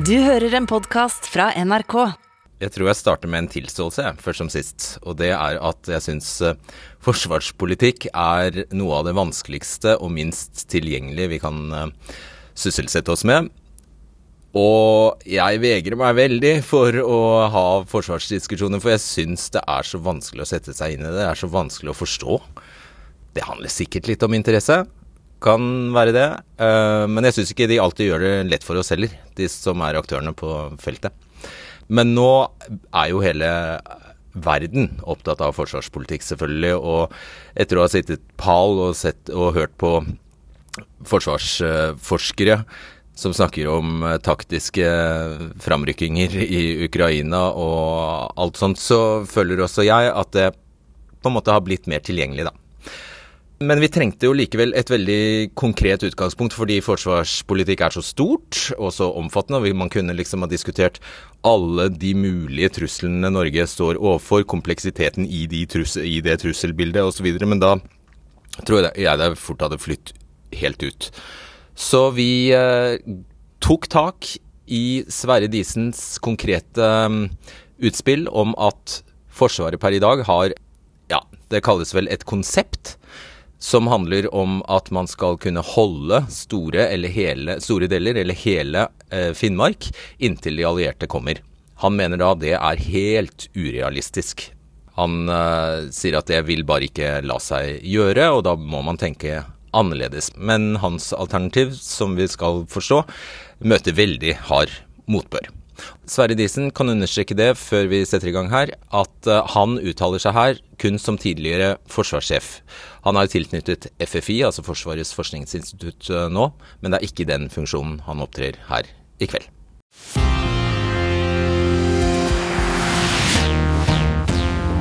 Du hører en podkast fra NRK. Jeg tror jeg starter med en tilståelse, først som sist. Og det er at jeg syns eh, forsvarspolitikk er noe av det vanskeligste og minst tilgjengelige vi kan uh, sysselsette oss med. Og jeg vegrer meg veldig for å ha forsvarsdiskusjoner, for jeg syns det er så vanskelig å sette seg inn i det. Det er så vanskelig å forstå. Det handler sikkert litt om interesse. Kan være det. Uh, men jeg syns ikke de alltid gjør det lett for oss heller, de som er aktørene på feltet. Men nå er jo hele verden opptatt av forsvarspolitikk, selvfølgelig. Og etter å ha sittet pal og, sett, og hørt på forsvarsforskere som snakker om taktiske framrykkinger i Ukraina og alt sånt, så føler også jeg at det på en måte har blitt mer tilgjengelig, da. Men vi trengte jo likevel et veldig konkret utgangspunkt, fordi forsvarspolitikk er så stort og så omfattende. og Man kunne liksom ha diskutert alle de mulige truslene Norge står overfor, kompleksiteten i, de trussel, i det trusselbildet osv. Men da tror jeg, det fort hadde flytt helt ut. Så vi eh, tok tak i Sverre Disens konkrete um, utspill om at Forsvaret per i dag har ja, det kalles vel et konsept som handler om at man skal kunne holde store, hele, store deler, eller hele eh, Finnmark, inntil de allierte kommer. Han mener da det er helt urealistisk. Han eh, sier at det vil bare ikke la seg gjøre, og da må man tenke annerledes. Men hans alternativ, som vi skal forstå, møter veldig hard motbør. Sverre Disen kan understreke det før vi setter i gang her, at uh, han uttaler seg her kun som tidligere forsvarssjef. Han er tilknyttet FFI, altså Forsvarets forskningsinstitutt, uh, nå, men det er ikke den funksjonen han opptrer her i kveld.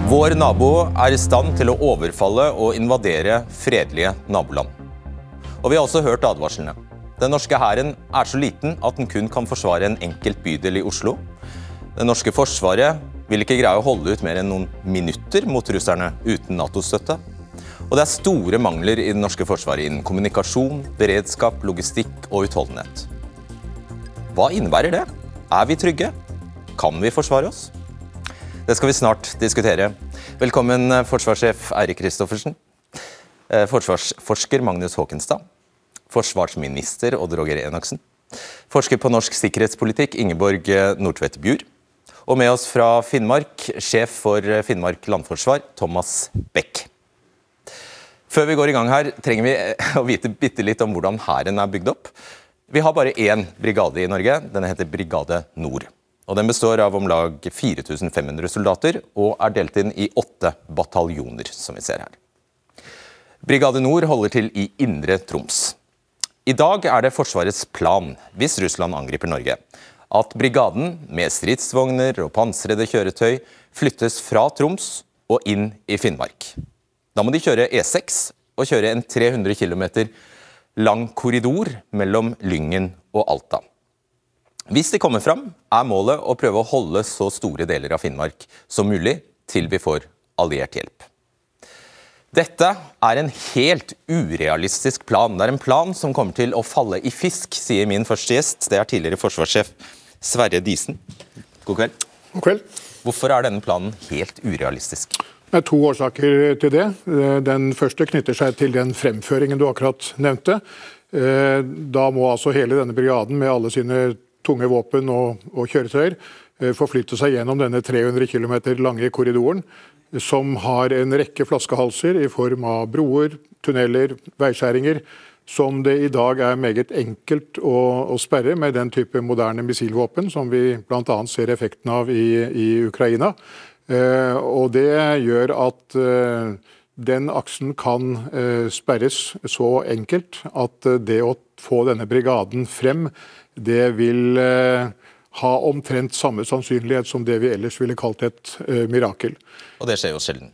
Vår nabo er i stand til å overfalle og invadere fredelige naboland. Og vi har også hørt advarslene. Den norske hæren er så liten at den kun kan forsvare en enkelt bydel i Oslo. Det norske forsvaret vil ikke greie å holde ut mer enn noen minutter mot russerne uten Nato-støtte. Og det er store mangler i det norske forsvaret innen kommunikasjon, beredskap, logistikk og utholdenhet. Hva innebærer det? Er vi trygge? Kan vi forsvare oss? Det skal vi snart diskutere. Velkommen, forsvarssjef Eirik Kristoffersen. Eh, forsvarsforsker Magnus Håkenstad forsvarsminister Odd Roger Enoksen. Forsker på norsk sikkerhetspolitikk Ingeborg Nordtvedt Bjur. Og med oss fra Finnmark, sjef for Finnmark landforsvar, Thomas Beck. Før vi går i gang her, trenger vi å vite bitte litt om hvordan hæren er bygd opp. Vi har bare én brigade i Norge. Den heter Brigade Nord. Og Den består av om lag 4500 soldater og er delt inn i åtte bataljoner, som vi ser her. Brigade Nord holder til i Indre Troms. I dag er det Forsvarets plan, hvis Russland angriper Norge, at brigaden med stridsvogner og pansrede kjøretøy flyttes fra Troms og inn i Finnmark. Da må de kjøre E6 og kjøre en 300 km lang korridor mellom Lyngen og Alta. Hvis de kommer fram, er målet å prøve å holde så store deler av Finnmark som mulig til vi får alliert hjelp. Dette er en helt urealistisk plan. Det er en plan som kommer til å falle i fisk, sier min første gjest. Det er tidligere forsvarssjef Sverre Disen. God kveld. God kveld. Hvorfor er denne planen helt urealistisk? Det er to årsaker til det. Den første knytter seg til den fremføringen du akkurat nevnte. Eh, da må altså hele denne brigaden med alle sine tunge våpen og, og kjøretøyer eh, forflytte seg gjennom denne 300 km lange korridoren som har en rekke flaskehalser i form av broer, tunneler, veiskjæringer, som det i dag er meget enkelt å, å sperre med den type moderne missilvåpen som vi bl.a. ser effekten av i, i Ukraina. Eh, og Det gjør at eh, den aksen kan eh, sperres så enkelt at eh, det å få denne brigaden frem, det vil eh, ha omtrent samme sannsynlighet som det vi ellers ville kalt et uh, mirakel. Og det skjer jo sjelden?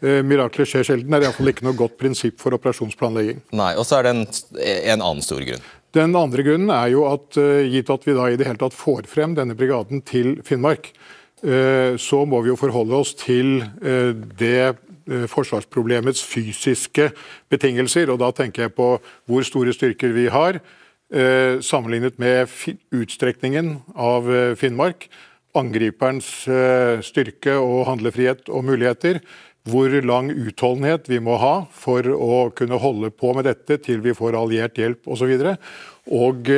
Uh, mirakler skjer sjelden. Det er iallfall ikke noe godt prinsipp for operasjonsplanlegging. Nei, Og så er det en, en, annen stor grunn. Den andre grunnen er jo at uh, gitt at vi da i det hele tatt får frem denne brigaden til Finnmark, så må vi jo forholde oss til det forsvarsproblemets fysiske betingelser. og Da tenker jeg på hvor store styrker vi har, eh, sammenlignet med utstrekningen av eh, Finnmark. Angriperens eh, styrke og handlefrihet og muligheter. Hvor lang utholdenhet vi må ha for å kunne holde på med dette til vi får alliert hjelp osv. Og, og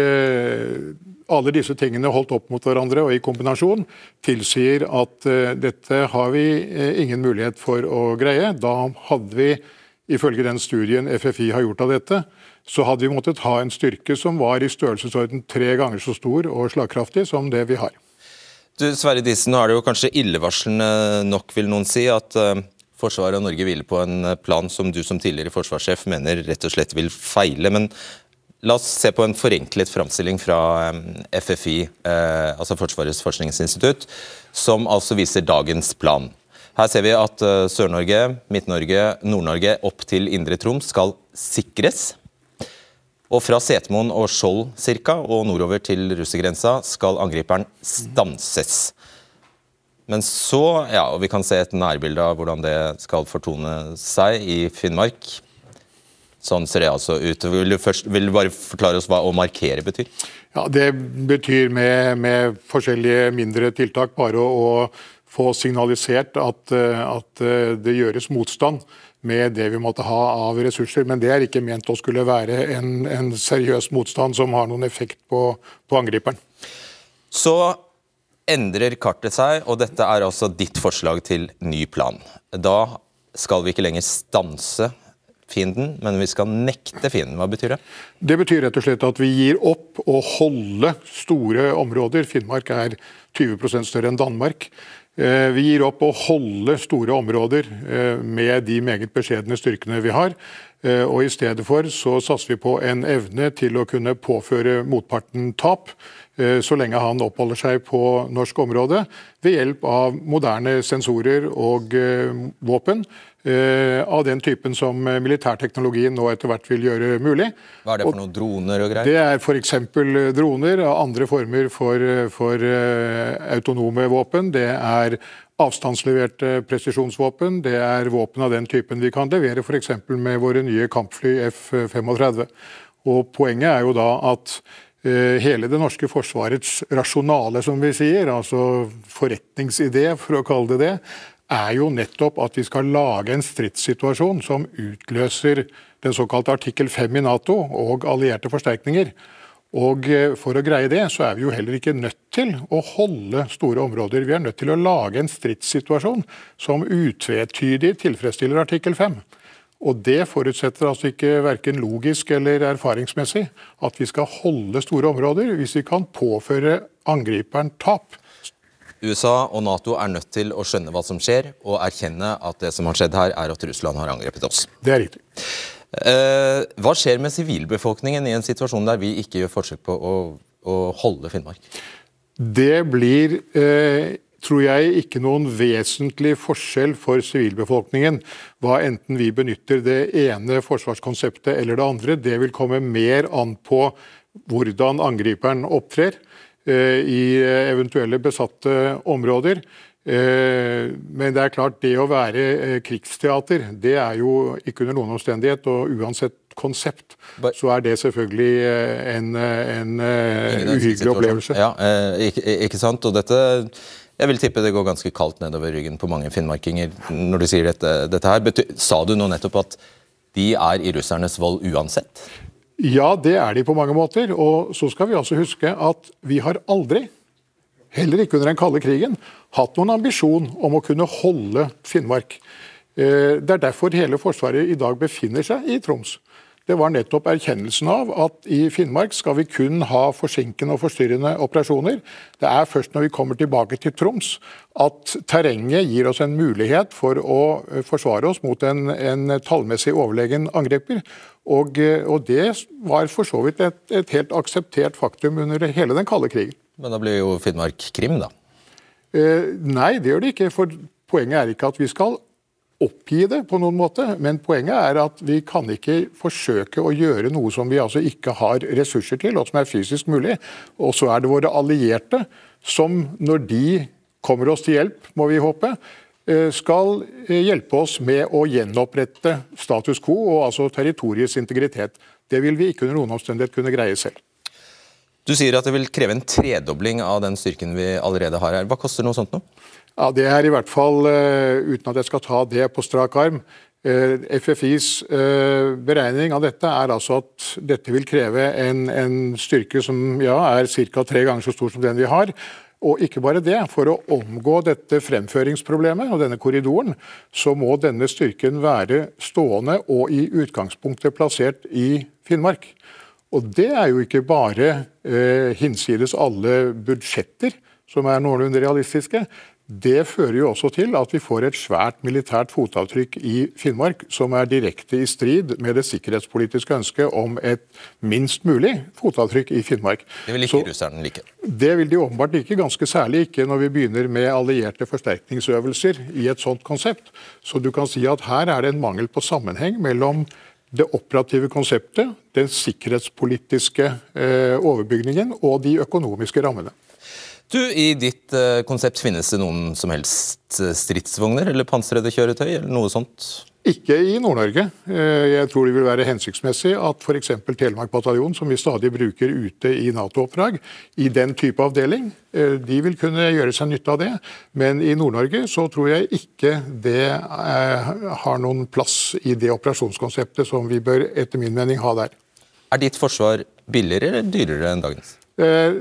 alle disse tingene holdt opp mot hverandre og i kombinasjon tilsier at eh, dette har vi eh, ingen mulighet for å greie. Da hadde vi, ifølge den studien FFI har gjort av dette, så hadde vi måttet ha en styrke som var i størrelsesorden tre ganger så stor og slagkraftig som det vi har. Du, Sverre Disen, nå er det jo kanskje illevarslende nok, vil noen si, at uh, Forsvaret og Norge hviler på en plan som du som tidligere forsvarssjef mener rett og slett vil feile. Men La oss se på en forenklet framstilling fra FFI, eh, altså Forsvarets forskningsinstitutt, som altså viser dagens plan. Her ser vi at eh, Sør-Norge, Midt-Norge, Nord-Norge opp til Indre Troms skal sikres. Og fra Setermoen og Skjold cirka, og nordover til russergrensa skal angriperen stanses. Men så, ja, og vi kan se et nærbilde av hvordan det skal fortone seg i Finnmark. Sånn ser det altså ut. Vil du, først, vil du bare forklare oss hva å markere betyr? Ja, Det betyr med, med forskjellige mindre tiltak bare å, å få signalisert at, at, det gjøres motstand med det vi måtte ha av ressurser. Men det er ikke ment å skulle være en, en seriøs motstand som har noen effekt på, på angriperen. Så endrer kartet seg, og dette er altså ditt forslag til ny plan. Da skal vi ikke lenger stanse fienden, men vi skal nekte fienden. Hva betyr det? Det betyr rett og slett at vi gir opp å holde store områder. Finnmark er 20% større enn Danmark. Eh, vi gir opp å holde store områder eh, med de meget beskjedne styrkene vi har. Eh, og I stedet for så satser vi på en evne til å kunne påføre motparten tap så lenge han oppholder seg på norsk område, ved hjelp av moderne sensorer og våpen av den typen som militærteknologien nå etter hvert vil gjøre mulig. Hva er det for noen droner og greier? Det er f.eks. droner og andre former for, for autonome våpen. Det er avstandsleverte presisjonsvåpen. Det er våpen av den typen vi kan levere f.eks. med våre nye kampfly F-35. Og Poenget er jo da at hele det norske forsvarets rasjonale, som vi sier, altså forretningsidé, for å kalle det det, er jo nettopp at vi skal lage en stridssituasjon som utløser den såkalte artikkel 5 i Nato og allierte forsterkninger. Og eh, For å greie det, så er vi jo heller ikke nødt til å holde store områder. Vi er nødt til å lage en stridssituasjon som utvetydig tilfredsstiller artikkel 5. Og Det forutsetter altså ikke verken logisk eller erfaringsmessig at vi skal holde store områder hvis vi kan påføre angriperen tap. USA og Nato er nødt til å skjønne hva som skjer, og erkjenne at det som har skjedd her, er at Russland har angrepet oss. Det er riktig. Eh, hva skjer med sivilbefolkningen i en situasjon der vi ikke gjør forsøk på å, å holde Finnmark? Det blir, eh, tror jeg, ikke noen vesentlig forskjell for sivilbefolkningen hva enten vi benytter det ene forsvarskonseptet eller det andre. Det vil komme mer an på hvordan angriperen opptrer. Eh, i eventuelle besatte områder. Eh, men det er klart, det å være eh, krigsteater, det er jo ikke under noen omstendighet, og uansett konsept, så er det selvfølgelig en, en uhyggelig opplevelse. Ja, ikke, ikke, sant. Og dette jeg vil tippe det går ganske kaldt nedover ryggen på mange finnmarkinger når du sier dette, dette her. Sa du nå nettopp at de er i russernes vold uansett? Ja, det er de på mange måter. Og så skal vi også huske at vi har aldri, heller ikke under den kalde krigen, hatt noen ambisjon om å kunne holde Finnmark. Eh, det er derfor hele Forsvaret i dag befinner seg i Troms det var nettopp erkjennelsen av at i Finnmark skal vi kun ha forsinkende og forstyrrende operasjoner. Det er først når vi kommer tilbake til Troms at terrenget gir oss en mulighet for å forsvare oss mot en, en tallmessig overlegen angriper. Og, eh, og, det var for så vidt et, et, helt akseptert faktum under hele den kalde krigen. Men da blir jo Finnmark Krim, da? Eh, nei, det gjør det ikke. For poenget er ikke at vi skal oppgi det på noen måte, men poenget er at vi kan ikke forsøke å gjøre noe som vi altså ikke har ressurser til, og som er fysisk mulig. Og så er det våre allierte som, når de kommer oss til hjelp, må vi håpe, skal eh, hjelpe oss med å gjenopprette status quo, og altså territoriets integritet. Det vil vi ikke under noen omstendighet kunne greie selv. Du sier at det vil kreve en tredobling av den styrken vi allerede har her. Hva koster noe sånt nå? Ja, Det er i hvert fall, uten at jeg skal ta det på strak arm, FFIs beregning av dette er altså at dette vil kreve en, en styrke som ja, er ca. tre ganger så stor som den vi har. Og ikke bare det, for å omgå dette fremføringsproblemet og denne korridoren, så må denne styrken være stående og i utgangspunktet plassert i Finnmark. Og det er jo ikke bare eh, hinsides alle budsjetter som er noenlunde realistiske. Det fører jo også til at vi får et svært militært fotavtrykk i Finnmark, som er direkte i strid med det sikkerhetspolitiske ønsket om et minst mulig fotavtrykk i Finnmark. Det vil ikke Så, russerne like? Det vil de åpenbart ikke, ganske særlig ikke når vi begynner med allierte forsterkningsøvelser i et sånt konsept. Så du kan si at her er det en mangel på sammenheng mellom det operative konseptet, den sikkerhetspolitiske eh, overbygningen og de økonomiske rammene. Du, I ditt uh, konsept finnes det noen som helst eh, stridsvogner eller pansrede kjøretøy? eller noe sånt? Ikke i Nord-Norge. Uh, jeg tror det vil være hensiktsmessig at f.eks. Telemark bataljon, som vi stadig bruker ute i Nato-oppdrag, i den type avdeling, de vil kunne gjøre seg nytte av det. Men i Nord-Norge så tror jeg ikke det har noen plass i det operasjonskonseptet som vi bør etter min mening ha der. Er ditt forsvar billigere eller dyrere enn dagens? Eh,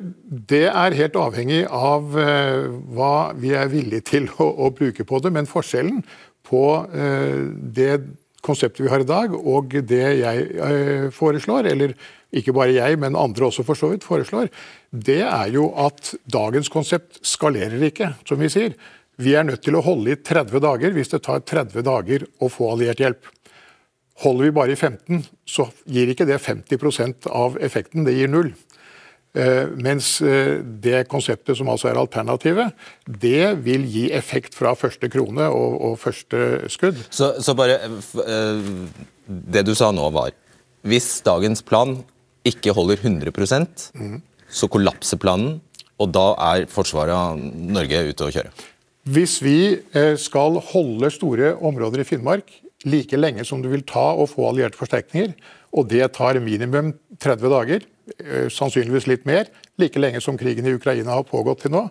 det er helt avhengig av eh, hva vi er villige til å, å bruke på det. Men forskjellen på eh, det konseptet vi har i dag og det jeg foreslår, eller ikke bare jeg, men andre også for så vidt foreslår, det er jo at dagens konsept skalerer ikke, som vi sier. Vi er nødt til å holde i 30 dager hvis det tar 30 dager å få alliert hjelp. Holder vi bare i 15, så gir ikke det 50% av effekten, det gir null. Eh, mens eh, det konseptet som altså er alternativet, det vil gi effekt fra første krone og, og første skudd. Så, så, bare eh, Det du sa nå var Hvis dagens plan ikke holder 100 mm. så kollapser planen, og da er forsvaret av Norge ute å kjøre? Hvis vi skal holde store områder i Finnmark like lenge som det vil ta å få allierte forsterkninger, og det tar minimum 30 dager, Eh, sannsynligvis litt mer, like lenge som krigen i Ukraina har pågått til nå,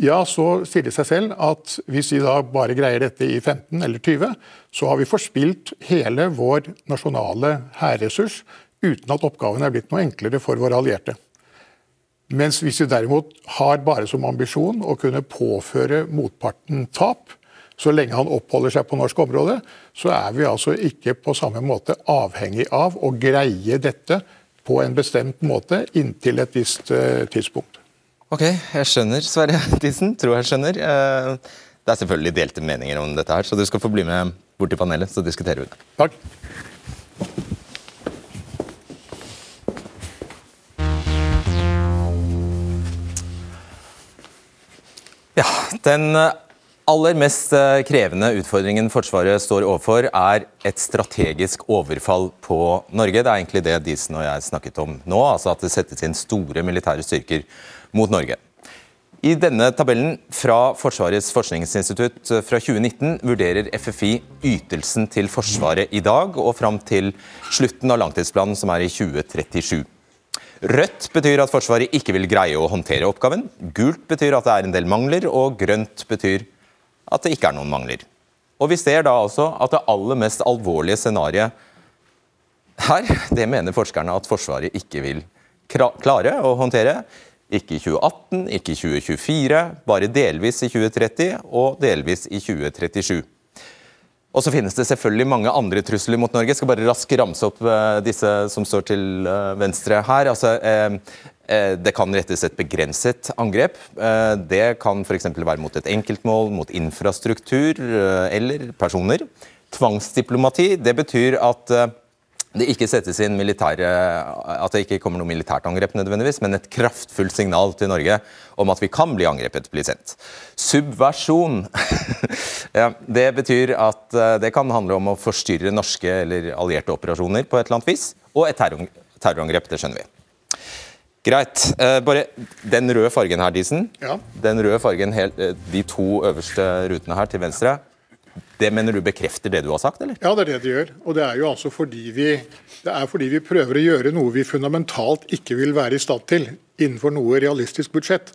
ja, så sier det seg selv at hvis vi da bare greier dette i 15 eller 20, så har vi forspilt hele vår nasjonale hærressurs uten at oppgaven er blitt noe enklere for våre allierte. Mens hvis vi derimot har bare som ambisjon å kunne påføre motparten tap, så lenge han oppholder seg på norsk område, så er vi altså ikke på samme måte avhengig av å greie dette på en bestemt måte inntil et visst uh, tidspunkt. Ok, jeg skjønner, Sverre Dissen. Tror jeg skjønner. Uh, det er selvfølgelig delte meninger om dette her, så du skal få bli med bort til panelet, så diskuterer vi det. Takk. Ja, den aller mest eh, krevende utfordringen Forsvaret står overfor, er et strategisk overfall på Norge. Det er egentlig det Disen og jeg snakket om nå, altså at det settes inn store militære styrker mot Norge. I denne tabellen fra Forsvarets forskningsinstitutt fra 2019 vurderer FFI ytelsen til Forsvaret i dag og fram til slutten av langtidsplanen, som er i 2037. Rødt betyr at Forsvaret ikke vil greie å håndtere oppgaven. Gult betyr at det er en del mangler, og grønt betyr at det ikke er noen mangler. Og Vi ser da altså at det aller mest alvorlige scenarioet her, det mener forskerne at Forsvaret ikke vil klare å håndtere. Ikke i 2018, ikke i 2024, bare delvis i 2030 og delvis i 2037. Og så finnes det selvfølgelig mange andre trusler mot Norge. Jeg skal bare raskt ramse opp eh, disse som står til eh, venstre her. Altså, eh, det kan rettes et begrenset angrep. Det kan f.eks. være mot et enkeltmål, mot infrastruktur eller personer. Tvangsdiplomati det betyr at det ikke settes inn militære, at det ikke kommer noe militært angrep, nødvendigvis, men et kraftfullt signal til Norge om at vi kan bli angrepet, blir sendt. Subversjon ja, det betyr at det kan handle om å forstyrre norske eller allierte operasjoner på et eller annet vis. Og et terrorangrep, det skjønner vi. Greit. Uh, bare Den røde fargen her, Disen. Ja. Den røde fargen, helt, uh, De to øverste rutene her til venstre. Det mener du bekrefter det du har sagt, eller? Ja, det er det det gjør. Og det er jo altså fordi vi, fordi vi prøver å gjøre noe vi fundamentalt ikke vil være i stand til innenfor noe realistisk budsjett.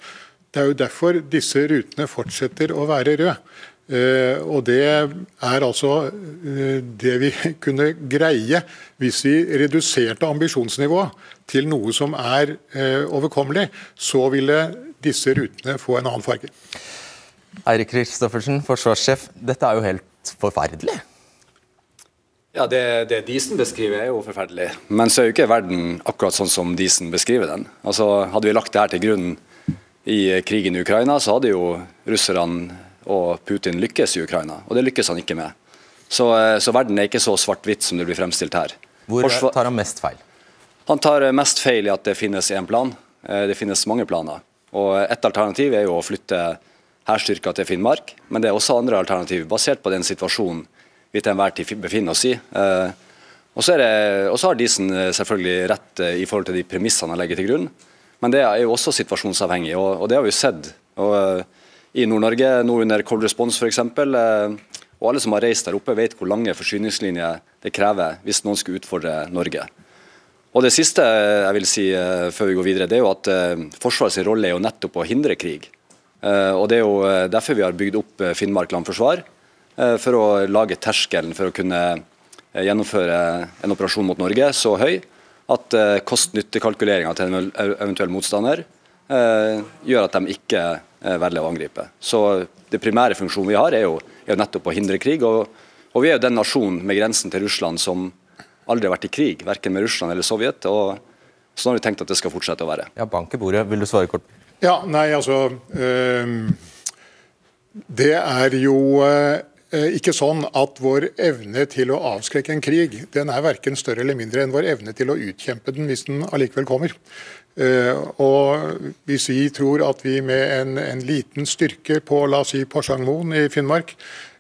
Det er jo derfor disse rutene fortsetter å være røde. Uh, og det er altså uh, det vi kunne greie hvis vi reduserte ambisjonsnivået til noe som er uh, overkommelig. Så ville disse rutene få en annen farge. Eirik Kristoffersen, forsvarssjef. Dette er jo helt forferdelig? Ja, det, det Disen beskriver er jo forferdelig. Men så er jo ikke verden akkurat sånn som Disen beskriver den. Altså, Hadde vi lagt det her til grunn i krigen i Ukraina, så hadde jo russerne og Putin lykkes i Ukraina. Og det lykkes han ikke med. Så, eh, så verden er ikke så svart-hvitt som det blir fremstilt her. Hvor tar han mest feil? Han tar mest feil i at det finnes én plan. Eh, det finnes mange planer. Og Et alternativ er jo å flytte hærstyrker til Finnmark, men det er også andre alternativ, basert på den situasjonen vi til enhver tid befinner oss i. Eh, og så har Disen selvfølgelig rett i forhold til de premissene han legger til grunn, men det er jo også situasjonsavhengig, og, og det har vi sett. Og i Nord-Norge, nå under Cold Response f.eks. Eh, og alle som har reist der oppe, vet hvor lange forsyningslinjer det krever hvis noen skulle utfordre Norge. Og Det siste jeg vil si eh, før vi går videre, det er jo at eh, Forsvarets rolle er jo nettopp å hindre krig. Og Det er jo derfor vi har bygd opp Finnmark landforsvar. For å lage terskelen for å kunne gjennomføre en operasjon mot Norge så høy at kost-nytte-kalkuleringa til en eventuell motstander gjør at de ikke Eh, velger å angripe. Så Det primære funksjonen vi har, er jo, er nettopp å hindre krig. Og, og, vi er jo den nasjonen med grensen til Russland som aldri har vært i krig, verken med Russland eller Sovjet. og Sånn har vi tenkt at det skal fortsette å være. Ja, Bank i bordet. Vil du svare kort? Ja, nei, altså øh, Det er jo øh, ikke sånn at vår evne til å avskrekke en krig den er verken større eller mindre enn vår evne til å utkjempe den hvis den allikevel kommer. Eh, og Hvis vi tror at vi med en, en liten styrke på la oss si Porsangmoen i Finnmark eh,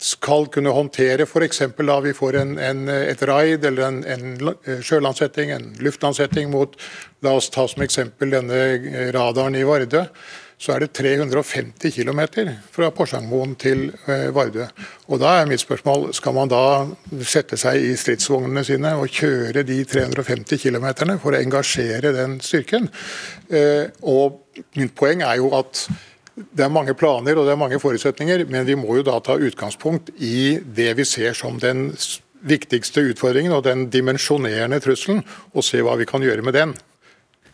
skal kunne håndtere f.eks. da vi får en, en, et raid eller en, en sjølandsetting, en luftlandsetting mot La oss ta som eksempel denne radaren i Vardø så er det 350 km fra Porsangmoen til eh, Vardø. Og da er mitt spørsmål, skal man da sette seg i stridsvognene sine og kjøre de 350 km for å engasjere den styrken? Eh, og mitt poeng er jo at det er mange planer og det er mange forutsetninger, men vi må jo da ta utgangspunkt i det vi ser som den viktigste utfordringen og den dimensjonerende trusselen, og se hva vi kan gjøre med den.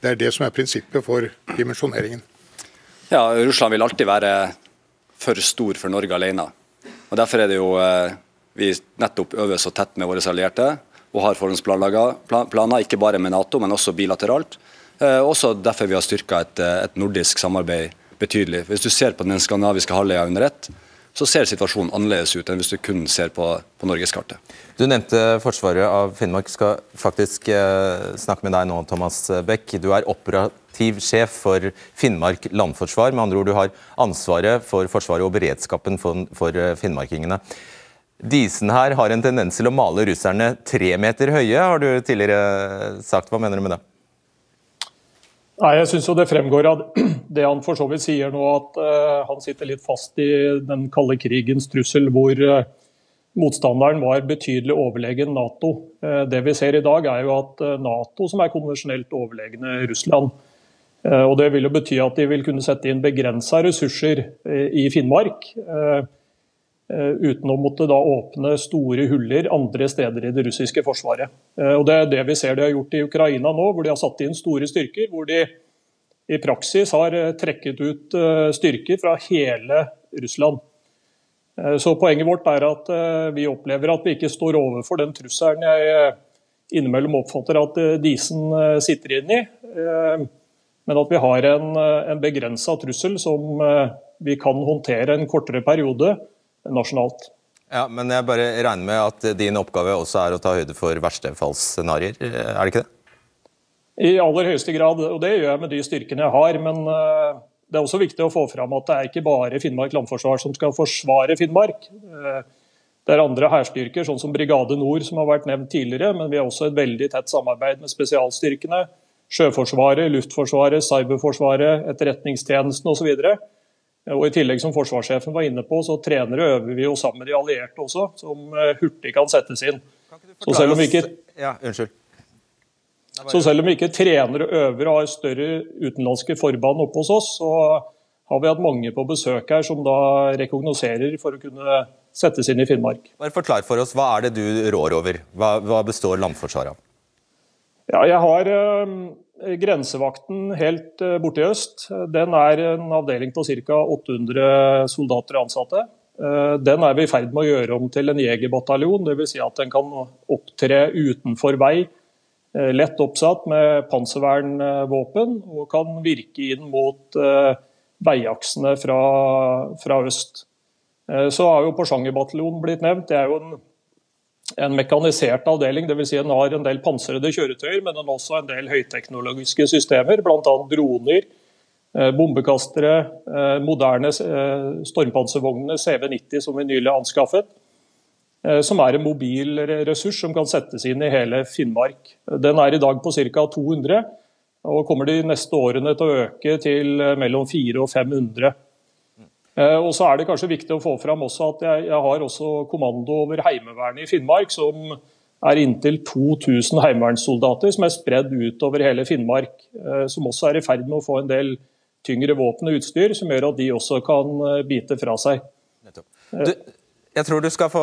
Det er det som er prinsippet for dimensjoneringen. Ja, Russland vil alltid være for stor for Norge alene. Og Derfor er det jo eh, vi nettopp øver så tett med våre allierte og har forhåndsplaner, ikke bare med Nato, men også bilateralt. Eh, også derfor vi har styrka et, eh, et, nordisk samarbeid betydelig. Hvis du ser på den skandinaviske halvøya under ett, så ser situasjonen annerledes ut enn hvis du kun ser på, på norgeskartet. Du nevnte Forsvaret av Finnmark. Skal faktisk eh, snakke med deg nå, Thomas Beck. Du er operativ sjef for Finnmark landforsvar. Med andre ord, du har ansvaret for Forsvaret og beredskapen for, for eh, finnmarkingene. Disen her har en tendens til å male russerne tre meter høye, har du tidligere sagt. Hva mener du med det? Nei, Jeg syns det fremgår av det han for så vidt sier nå, at uh, han sitter litt fast i den kalde krigens trussel, hvor uh, motstanderen var betydelig overlegen Nato. Uh, det vi ser i dag, er jo at Nato som er konvensjonelt overlegne Russland. Og Det vil jo bety at de vil kunne sette inn begrensa ressurser i Finnmark. Eh, uten å måtte da åpne store huller andre steder i det russiske forsvaret. Og Det er det vi ser de har gjort i Ukraina nå, hvor de har satt inn store styrker. Hvor de i praksis har trekket ut styrker fra hele Russland. Så Poenget vårt er at vi opplever at vi ikke står overfor den trusselen jeg innimellom oppfatter at Disen sitter inne i men at vi har en, eh, en begrensa trussel som eh, vi kan håndtere en kortere periode nasjonalt. Ja, Men jeg bare regner med at din oppgave også er å ta høyde for verstefallsscenarioer, er det ikke det? I aller høyeste grad, og det gjør jeg med de styrkene jeg har. Men eh, det er også viktig å få fram at det er ikke bare Finnmark landforsvar som skal forsvare Finnmark. Det er andre hærstyrker, sånn som Brigade Nord, som har vært nevnt tidligere. Men vi har også et veldig tett samarbeid med spesialstyrkene Sjøforsvaret, Luftforsvaret, Cyberforsvaret, Etterretningstjenesten osv. Og I tillegg som forsvarssjefen var inne på, så trener og øver vi jo sammen med de allierte også, som hurtig kan settes inn. Så selv om vi ikke, ja, unnskyld. så selv om vi ikke trener og øver og har større utenlandske forband oppe hos oss, så har vi hatt mange på besøk her som da rekognoserer for å kunne settes inn i Finnmark. Bare Forklar for oss, Hva er det du rår over? Hva, hva består landforsvaret av? Ja, jeg har uh, Grensevakten helt uh, borte i øst. Den er en avdeling på ca. 800 soldater og ansatte. Uh, den er vi i ferd med å gjøre om til en jegerbataljon. Dvs. Si at den kan opptre utenfor vei, lett oppsatt med panservernvåpen, og kan virke inn mot veiaksene fra, fra øst. Så har jo Porsanger-bataljonen blitt nevnt. Det er jo en en mekanisert avdeling, dvs. Si den har en del pansrede kjøretøyer, men den også en del høyteknologiske systemer, bl.a. droner, eh, bombekastere, eh, moderne eh, stormpanservognene CV90 som vi nylig anskaffet. Som er en mobil ressurs som kan settes inn i hele Finnmark. Den er i dag på ca. 200, og kommer de neste årene til å øke til mellom 400 og 500. Eh, og så er det kanskje viktig å få fram også at jeg, jeg har også kommando over Heimevernet i Finnmark, som er inntil 2000 heimevernssoldater som er spredd utover hele Finnmark. Eh, som også er i ferd med å få en del tyngre våpen og utstyr, som gjør at de også kan eh, bite fra seg. Du, jeg tror du skal få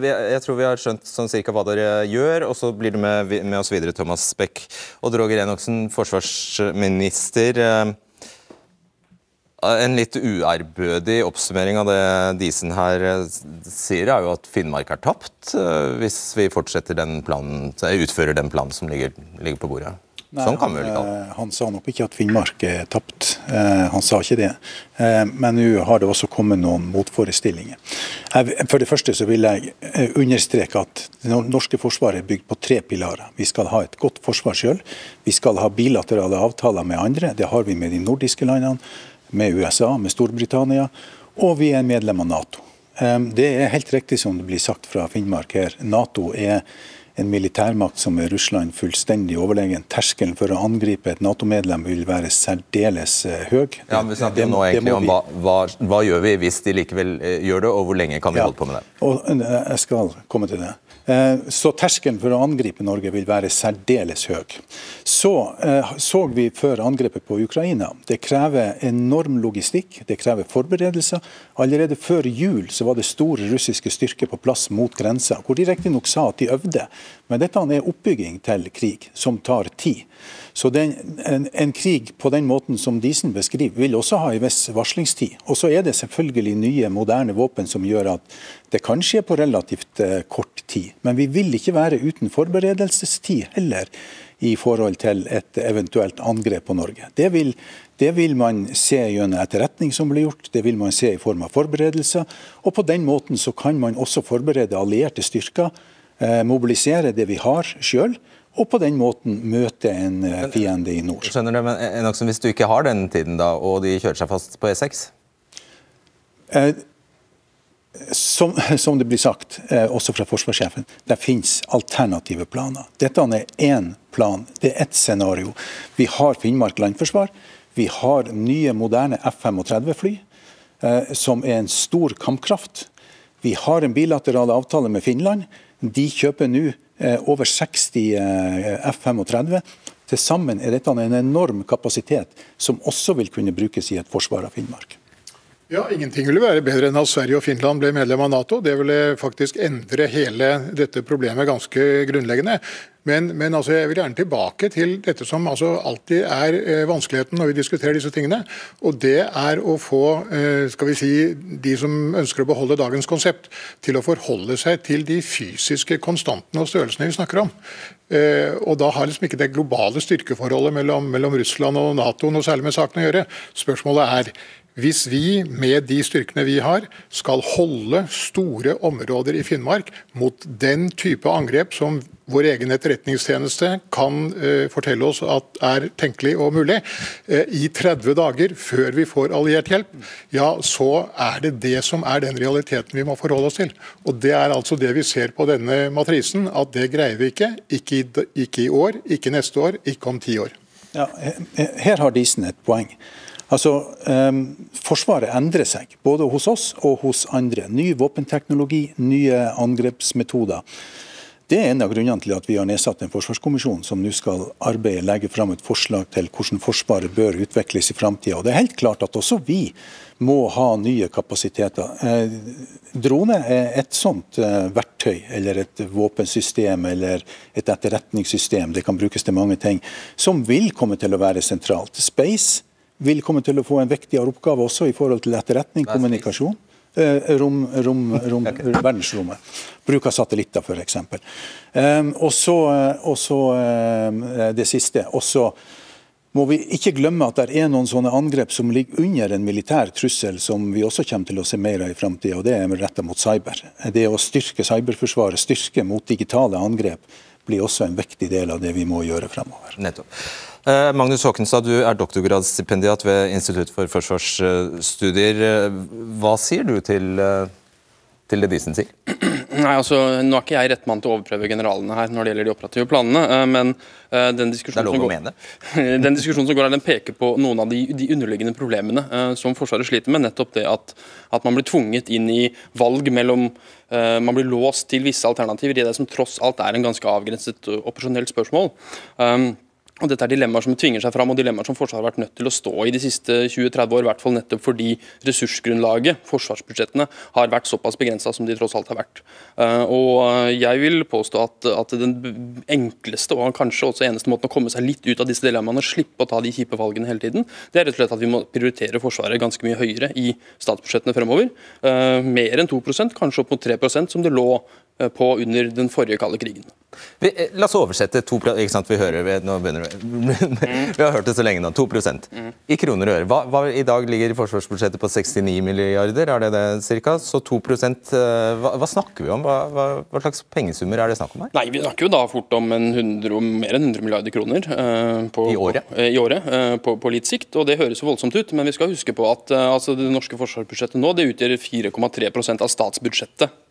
Jeg tror vi har skjønt sånn cirka hva dere gjør, og så blir du med, med oss videre, Thomas Beck. Odd Roger Enoksen, forsvarsminister. En litt uærbødig oppsummering av det Disen her eh, sier, er jo at Finnmark er tapt eh, hvis vi fortsetter den planen, utfører den planen som ligger, ligger på bordet. Nei, sånn kan vi vel det. Han sa nok ikke at Finnmark er tapt. Eh, han sa ikke det. Men nå har det også kommet noen motforestillinger. For det første så vil jeg understreke at det norske forsvaret er bygd på tre pilarer. Vi skal ha et godt forsvar sjøl. Vi skal ha bilaterale avtaler med andre. Det har vi med de nordiske landene med USA, med Storbritannia, og vi er medlem av Nato. Det er helt riktig som det blir sagt fra Finnmark her. Nato er en militærmakt som er Russland fullstendig overlegen. Terskelen for å angripe et Nato-medlem vil være særdeles eh, høy. Ja, men Vi snakker det, nå egentlig om hva, hva, hva, gjør vi hvis de likevel eh, gjør det, og hvor lenge kan vi ja, holde på med det? Og eh, Jeg skal komme til det. Eh, så terskelen for å angripe Norge vil være særdeles høy. Så eh, så vi før angrepet på Ukraina. Det krever enorm logistikk, det krever forberedelser. Allerede før jul så var det store russiske styrker på plass mot grensa, hvor de riktignok sa at de øvde. Men dette er oppbygging til krig, som tar tid. Så den, en, en, krig på den måten som Disen beskriver, vil også ha en viss varslingstid. Og så er det selvfølgelig nye, moderne våpen som gjør at det kan skje på relativt uh, kort tid. Men vi vil ikke være uten forberedelsestid heller i forhold til et eventuelt angrep på Norge. Det vil, det vil man se gjennom etterretning som blir gjort, det vil man se i form av forberedelser. Og på den måten så kan man også forberede allierte styrker, uh, mobilisere det vi har sjøl og på den måten møte en eh, fiende i nord. Skjønner du, men Enoksen, Hvis du ikke har den tiden, da, og de kjører seg fast på E6? Som, som, det blir sagt, eh, også fra forsvarssjefen, det finnes alternative planer. Dette er én plan, det er ett scenario. Vi har Finnmark landforsvar. Vi har nye, moderne F-35-fly, eh, som er en stor kampkraft. Vi har en bilateral avtale med Finland. De kjøper nå Eh, over 60 eh, F-35. Til sammen er dette en enorm kapasitet som også vil kunne brukes i et forsvar av Finnmark. Ja, Ingenting ville være bedre enn at Sverige og Finland ble medlem av Nato. Det ville faktisk endre hele dette problemet ganske grunnleggende. Men, men altså, jeg vil gjerne tilbake til dette som altså alltid er eh, vanskeligheten når vi diskuterer disse tingene. Og det er å få eh, skal vi si, de som ønsker å beholde dagens konsept, til å forholde seg til de fysiske konstantene og størrelsene vi snakker om. Eh, og Da har liksom ikke det globale styrkeforholdet mellom, mellom Russland og Nato noe særlig med saken å gjøre. Spørsmålet er hvis vi med de styrkene vi har, skal holde store områder i Finnmark mot den type angrep som vår egen etterretningstjeneste kan uh, fortelle oss at er tenkelig og mulig, uh, i 30 dager før vi får alliert hjelp, ja, så er det det som er den realiteten vi må forholde oss til. Og Det er altså det vi ser på denne matrisen, at det greier vi ikke. Ikke i, ikke i år, ikke neste år, ikke om ti år. Ja, her har Disen et poeng. Altså, eh, Forsvaret endrer seg, både hos oss og hos andre. Ny våpenteknologi, nye angrepsmetoder. Det er en av grunnene til at vi har nedsatt en forsvarskommisjon som nå skal arbeide, legge fram et forslag til hvordan Forsvaret bør utvikles i framtida. Det er helt klart at også vi må ha nye kapasiteter. Eh, drone er et sånt eh, verktøy, eller et våpensystem eller et etterretningssystem, det kan brukes til mange ting, som vil komme til å være sentralt. Space vil komme til å få en viktigere oppgave også i forhold til etterretning, kommunikasjon. Eh, rom, rom, rom, verdensrommet. Bruk av satellitter, f.eks. Um, og så, og så um, det siste. Også må vi ikke glemme at det er noen sånne angrep som ligger under en militær trussel, som vi også kommer til å se mer av i framtida, og det er retta mot cyber. Det å styrke cyberforsvaret, styrke mot digitale angrep, blir også en viktig del av det vi må gjøre fremover. Nettopp. Eh, Magnus Håkenstad, du er doktorgradsstipendiat ved Institutt for forsvarsstudier. Eh, hva sier du til, eh, til det Disen sier? Nei, altså, Nå er ikke jeg rett mann til å overprøve generalene her når det gjelder de operative planene, men den diskusjonen, som går, den diskusjonen som går her, den peker på noen av de, de underliggende problemene som Forsvaret sliter med. Nettopp det at, at, man blir tvunget inn i valg mellom Man blir låst til visse alternativer i det som tross alt er en ganske avgrenset operasjonelt spørsmål. Um, og Dette er dilemmaer som tvinger seg fram, og dilemmaer som Forsvaret har vært nødt til å stå i de siste 20-30 år. I hvert fall nettopp fordi ressursgrunnlaget, forsvarsbudsjettene, har vært såpass begrensa som de tross alt har vært. Eh, og Jeg vil påstå at, at, den enkleste og kanskje også eneste måten å komme seg litt ut av disse dilemmaene, slippe å ta de kjipe valgene hele tiden, det er rett og slett at vi må prioritere Forsvaret ganske mye høyere i statsbudsjettene fremover. Eh, mer enn 2 kanskje opp mot 3% som det lå eh, på under den forrige kalde krigen. Vi, eh, la oss oversette to ikke sant? Vi, hører, nå begynner vi. vi har hørt det så lenge nå. 2 mm. I kroner og øre. Hva, hva, I dag ligger forsvarsbudsjettet på 69 milliarder, er det det cirka? Så 2 eh, hva, hva snakker vi om? Hva, hva, slags pengesummer er det snakk om her? Nei, Vi snakker jo da fort om 100, mer enn 100 milliarder kroner. Uh, på, I året? På, i året uh, på, på, litt sikt. og Det høres jo voldsomt ut, men vi skal huske på at uh, altså det norske forsvarsbudsjettet nå det utgjør 4,3% av statsbudsjettet.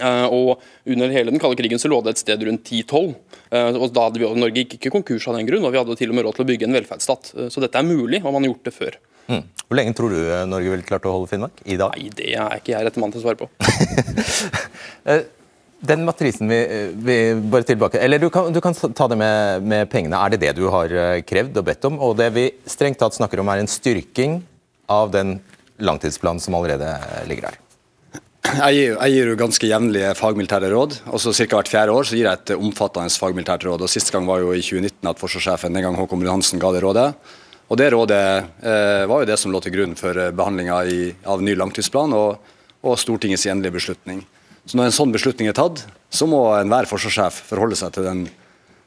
Uh, og Under hele den kalde krigen så lå det et sted rundt 10-12. Uh, eh, og da hadde vi, Norge gikk ikke konkurs av den grunn, og vi hadde til og med råd til å bygge en velferdsstat. Uh, så dette er mulig, og man har gjort det før. Mm. Hvor lenge tror du Norge ville klart å holde Finnmark? I dag? Nei, Det er ikke jeg rette mann til å svare på. den matrisen vi, vi, bare tilbake, eller du kan, du kan ta det med, med, pengene. Er det det du har krevd og bedt om? Og det vi strengt tatt snakker om, er en styrking av den langtidsplanen som allerede ligger der? Jeg gir, jeg gir jo ganske jevnlige fagmilitære råd. og så Ca. hvert fjerde år så gir jeg et omfattende fagmilitært råd. og Siste gang var jo i 2019 at forsvarssjefen den gang Håkon Brun-Hansen ga det rådet. Og Det rådet eh, var jo det som lå til grunn for behandlinga av ny langtidsplan og, og, Stortingets endelige beslutning. Så Når en sånn beslutning er tatt, så må enhver forsvarssjef forholde seg til den,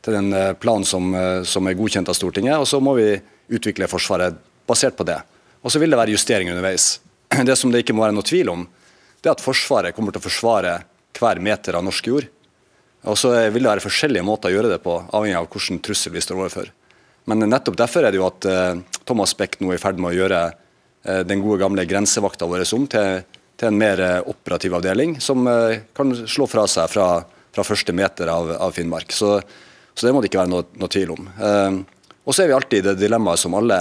til den eh, planen som, eh, som, er godkjent av Stortinget, og så må vi utvikle Forsvaret basert på det. Og Så vil det være justeringer underveis. Det som det ikke må være noe tvil om, det at Forsvaret kommer til å forsvare hver meter av norsk jord. Og så vil det være forskjellige måter å gjøre det på, avhengig av hvilken trussel vi står overfor. Men nettopp derfor er det jo at uh, Thomas Beck nå er i ferd med å gjøre uh, den gode gamle grensevakta vår om til, til en mer uh, operativ avdeling, som kan slå fra seg fra, fra første meter av, av Finnmark. Så, så, det må det ikke være noe, noe tvil om. og så er vi alltid i det dilemmaet som alle,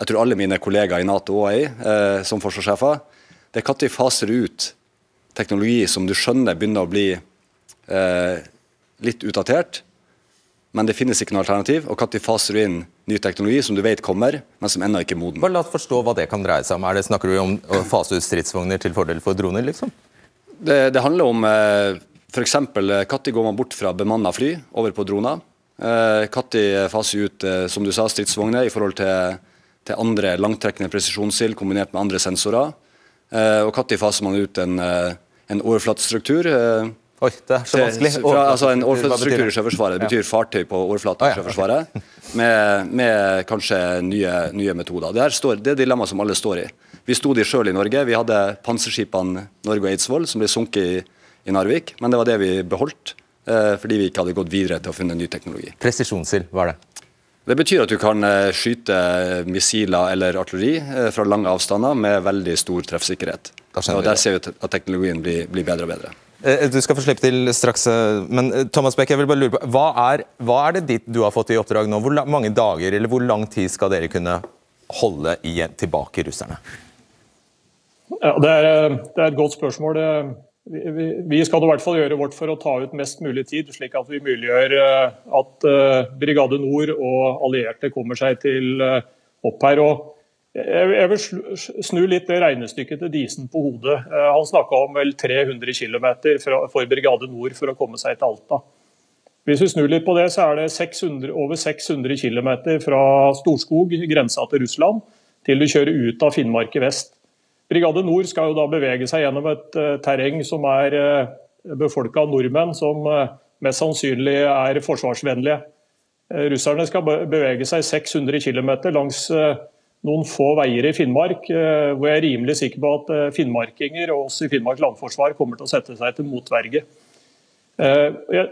jeg tror alle mine kollegaer i Nato òg er i, som forsvarssjefer det er når faser ut teknologi som du skjønner begynner å bli eh, litt utdatert, men det finnes ikke noe alternativ. Og når faser du inn ny teknologi som du vet kommer, men som ennå ikke er moden. Bare La oss forstå hva det kan dreie seg om. Er det, snakker du om å fase ut stridsvogner til fordel for droner? liksom? Det, det handler om eh, f.eks. når går man bort fra bemanna fly over på droner. Når eh, faser ut eh, som du sa, stridsvogner i forhold til, til andre langtrekkende presisjonsild kombinert med andre sensorer. Eh, og når faser man ut en, eh, en overflatestruktur? Eh, Oi, det er så vanskelig. Fra, altså en overflatestruktur i Sjøforsvaret. Det betyr fartøy på overflaten i Sjøforsvaret. Med, med, kanskje nye, nye metoder. Det, står, det er dilemmaet som alle står i. Vi sto de sjøl i Norge. Vi hadde panserskipene Norge og Eidsvoll som ble sunket i, i, Narvik. Men det var det vi beholdt, eh, fordi vi ikke hadde gått videre til å finne ny teknologi. Presisjonsild, hva er det? Det betyr at du kan eh, skyte missiler eller artilleri eh, fra lange avstander med veldig stor treffsikkerhet. Og Der ser vi at teknologien blir, blir, bedre og bedre. Eh, du skal få slippe til straks, men Thomas Beck, jeg vil bare lure på, hva er, hva er det ditt du har fått i oppdrag nå? Hvor mange dager eller hvor lang tid skal dere kunne holde igjen, tilbake russerne? Ja, det er, det er et godt spørsmål. Vi, skal i hvert fall gjøre vårt for å ta ut mest mulig tid, slik at vi muliggjør at Brigade Nord og allierte kommer seg til opp her. Jeg vil snu litt det regnestykket til Disen på hodet. Han snakka om vel 300 km for Brigade Nord for å komme seg til Alta. Hvis vi snur litt på det, så er det 600, over 600 km fra Storskog, grensa til Russland, til du kjører ut av Finnmark i vest. Brigade Nord skal jo da bevege seg gjennom et uh, terreng som er eh, befolka av nordmenn som uh, mest sannsynlig er forsvarsvennlige. Russerne skal bevege seg 600 km langs noen få veier i Finnmark, hvor jeg er rimelig sikker på at finnmarkinger og oss i Finnmark landforsvar kommer til å sette seg til motverge. Jeg,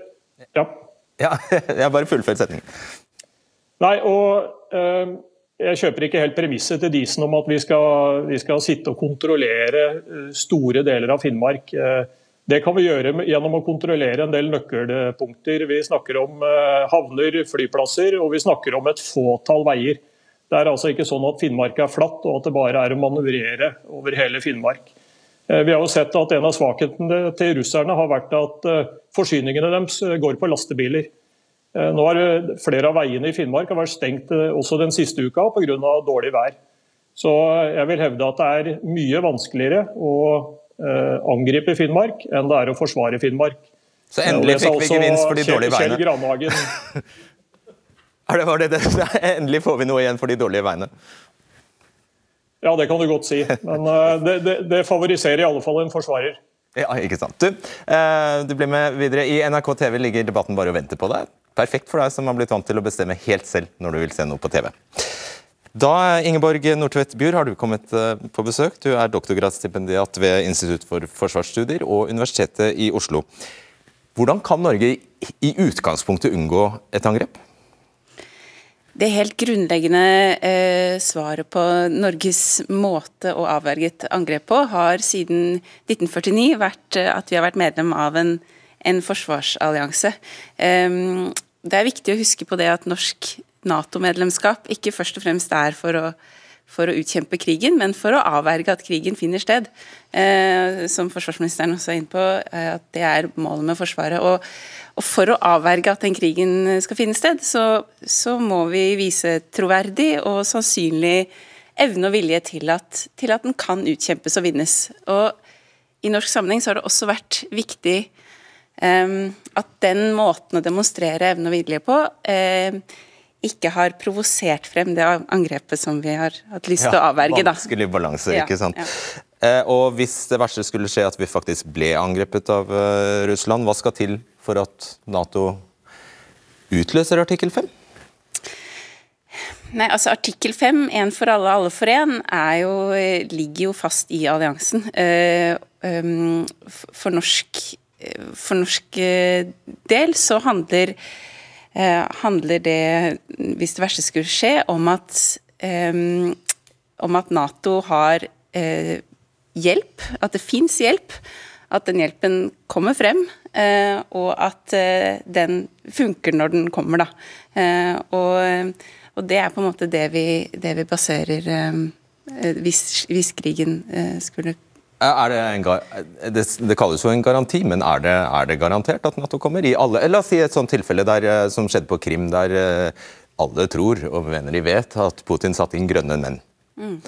ja. ja jeg bare fullfører setningen. Nei, og jeg kjøper ikke helt premisset til Disen om at vi skal, vi skal, sitte og kontrollere eh, store deler av Finnmark. Eh, det kan vi gjøre gjennom å kontrollere en del nøkkelpunkter. Vi snakker om havner, flyplasser, og vi snakker om et fåtall veier. Det er altså ikke sånn at Finnmark er flatt, og at det bare er å manøvrere over hele Finnmark. Eh, vi har jo sett at En av svakhetene til russerne har vært at eh, forsyningene deres eh, går på lastebiler. Nå har Flere av veiene i Finnmark har vært stengt også den siste uka pga. dårlig vær. Så jeg vil hevde at det er mye vanskeligere å angripe Finnmark enn det er å forsvare Finnmark. Så endelig fikk vi gevinst for de dårlige veiene? Kjell Granhagen. det var det, det. Endelig får vi noe igjen for de dårlige veiene? Ja, det kan du godt si. Men det, det, det, favoriserer i alle fall en forsvarer. Ja, ikke sant. Du, du blir med videre. I NRK TV ligger debatten bare og venter på deg. Perfekt for deg som har blitt vant til å bestemme helt selv når du vil se noe på TV. Da, Ingeborg Nordtvedt Bjur, har du kommet uh, på besøk. Du er doktorgradsstipendiat ved Institutt for forsvarsstudier og Universitetet i Oslo. Hvordan kan Norge i utgangspunktet unngå et angrep? Det helt grunnleggende eh, svaret på Norges måte å avverge et angrep på, har siden 1949 vært eh, at vi har vært medlem av en, en forsvarsallianse. Eh, det er viktig å huske på det at norsk Nato-medlemskap ikke først og fremst er for å for å utkjempe krigen, men for å avverge at krigen finner sted. Eh, som forsvarsministeren også er inne på, eh, at det er målet med Forsvaret. Og, og, for å avverge at den krigen skal finne sted, så, så må vi vise troverdig og sannsynlig evne og vilje til at, til at den kan utkjempes og vinnes. Og i norsk sammenheng så har det også vært viktig at den måten å demonstrere evne og vilje på eh, ikke har provosert frem det angrepet som vi har hatt lyst til å avverge. Da. Vanskelig balanse, ikke sant. Ja, ja. Eh, og hvis det verste skulle skje at vi faktisk ble angrepet av uh, Russland, hva skal til for at Nato utløser artikkel 5? Nei, altså Artikkel 5, én for alle, alle for én, ligger jo fast i alliansen. Uh, um, for norsk, for norsk del så handler Eh, handler det, hvis det verste skulle skje, om at, um, om at Nato har hjelp, at det fins hjelp. At den hjelpen kommer frem, og at den funker når den kommer. Da. Og, og, det er på en måte det vi, det vi baserer hvis, hvis, krigen skulle det, en, det, det, kalles jo en garanti, men er det, er det, garantert at Nato kommer? I alle, la oss si et sånt tilfelle der, eh, som skjedde på Krim, der eh, alle tror og mener de vet at Putin satte inn grønne menn. Mm.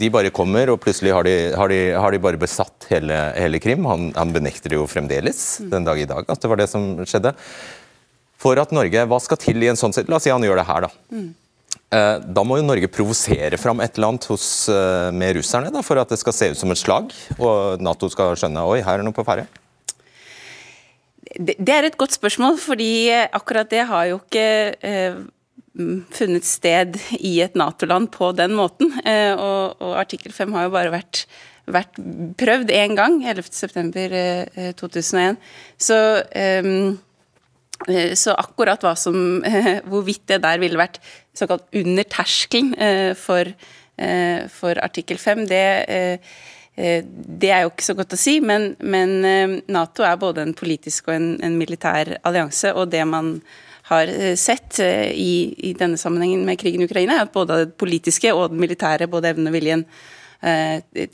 De bare kommer, og plutselig har de, har de, har de bare besatt hele, hele Krim. Han, han, benekter jo fremdeles mm. den dag i dag at det var det som skjedde. For at Norge, Hva skal til i en sånn La oss si han gjør det her, da. Mm. Eh, da må jo Norge provosere fram et eller annet hos, eh, med russerne da, for at det skal se ut som et slag, og Nato skal skjønne oi, her er noe på ferde? Det, er et godt spørsmål, fordi akkurat det har jo ikke eh, funnet sted i et Nato-land på den måten. Eh, og, og, artikkel 5 har jo bare vært, vært prøvd én gang, 11.9.2001. Eh, Så eh, Eh, så akkurat som, hvorvidt det der ville vært såkalt under terskelen eh, for, eh, for artikkel 5, det, det, er jo ikke så godt å si. Men, men Nato er både en politisk og en, en militær allianse. Og det man har sett i, i, denne sammenhengen med krigen i Ukraina, er at både det politiske og den militære, både evnen og viljen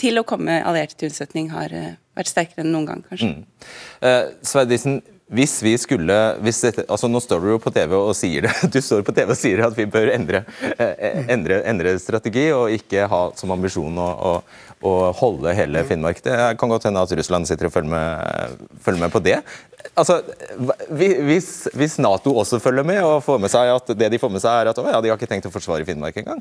til å komme allierte til unnsetning, har vært sterkere enn noen gang, kanskje. Mm. Eh, Sveidisen, hvis vi skulle hvis dette, altså Nå står du jo på TV og sier det. Du står på TV og sier at vi bør endre, eh, endre, endre strategi og ikke ha som ambisjon å, å, å, holde hele Finnmark. Det kan godt hende at Russland sitter og følger med, følger med på det. Altså, hvis, hvis, Nato også følger med og får med seg at det de får med seg er at å, ja, de har ikke tenkt å forsvare Finnmark engang,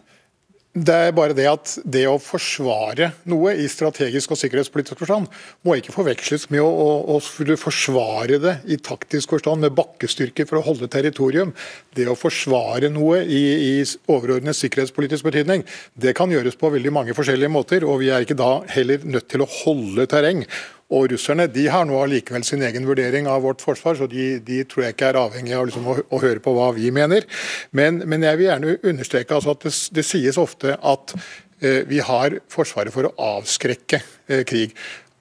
det er bare det at det å forsvare noe i strategisk og sikkerhetspolitisk forstand må ikke forveksles med å, å, å forsvare det i taktisk forstand med bakkestyrker for å holde territorium. Det å forsvare noe i, i overordnet sikkerhetspolitisk betydning, det kan gjøres på veldig mange forskjellige måter. og Vi er ikke da heller nødt til å holde terreng. Og Russerne de har nå allikevel sin egen vurdering av vårt forsvar, så de, de tror jeg ikke er avhengig av liksom å, å, høre på hva vi mener. Men, men jeg vil gjerne understreke altså at det, det, sies ofte at eh, vi har Forsvaret for å avskrekke eh, krig.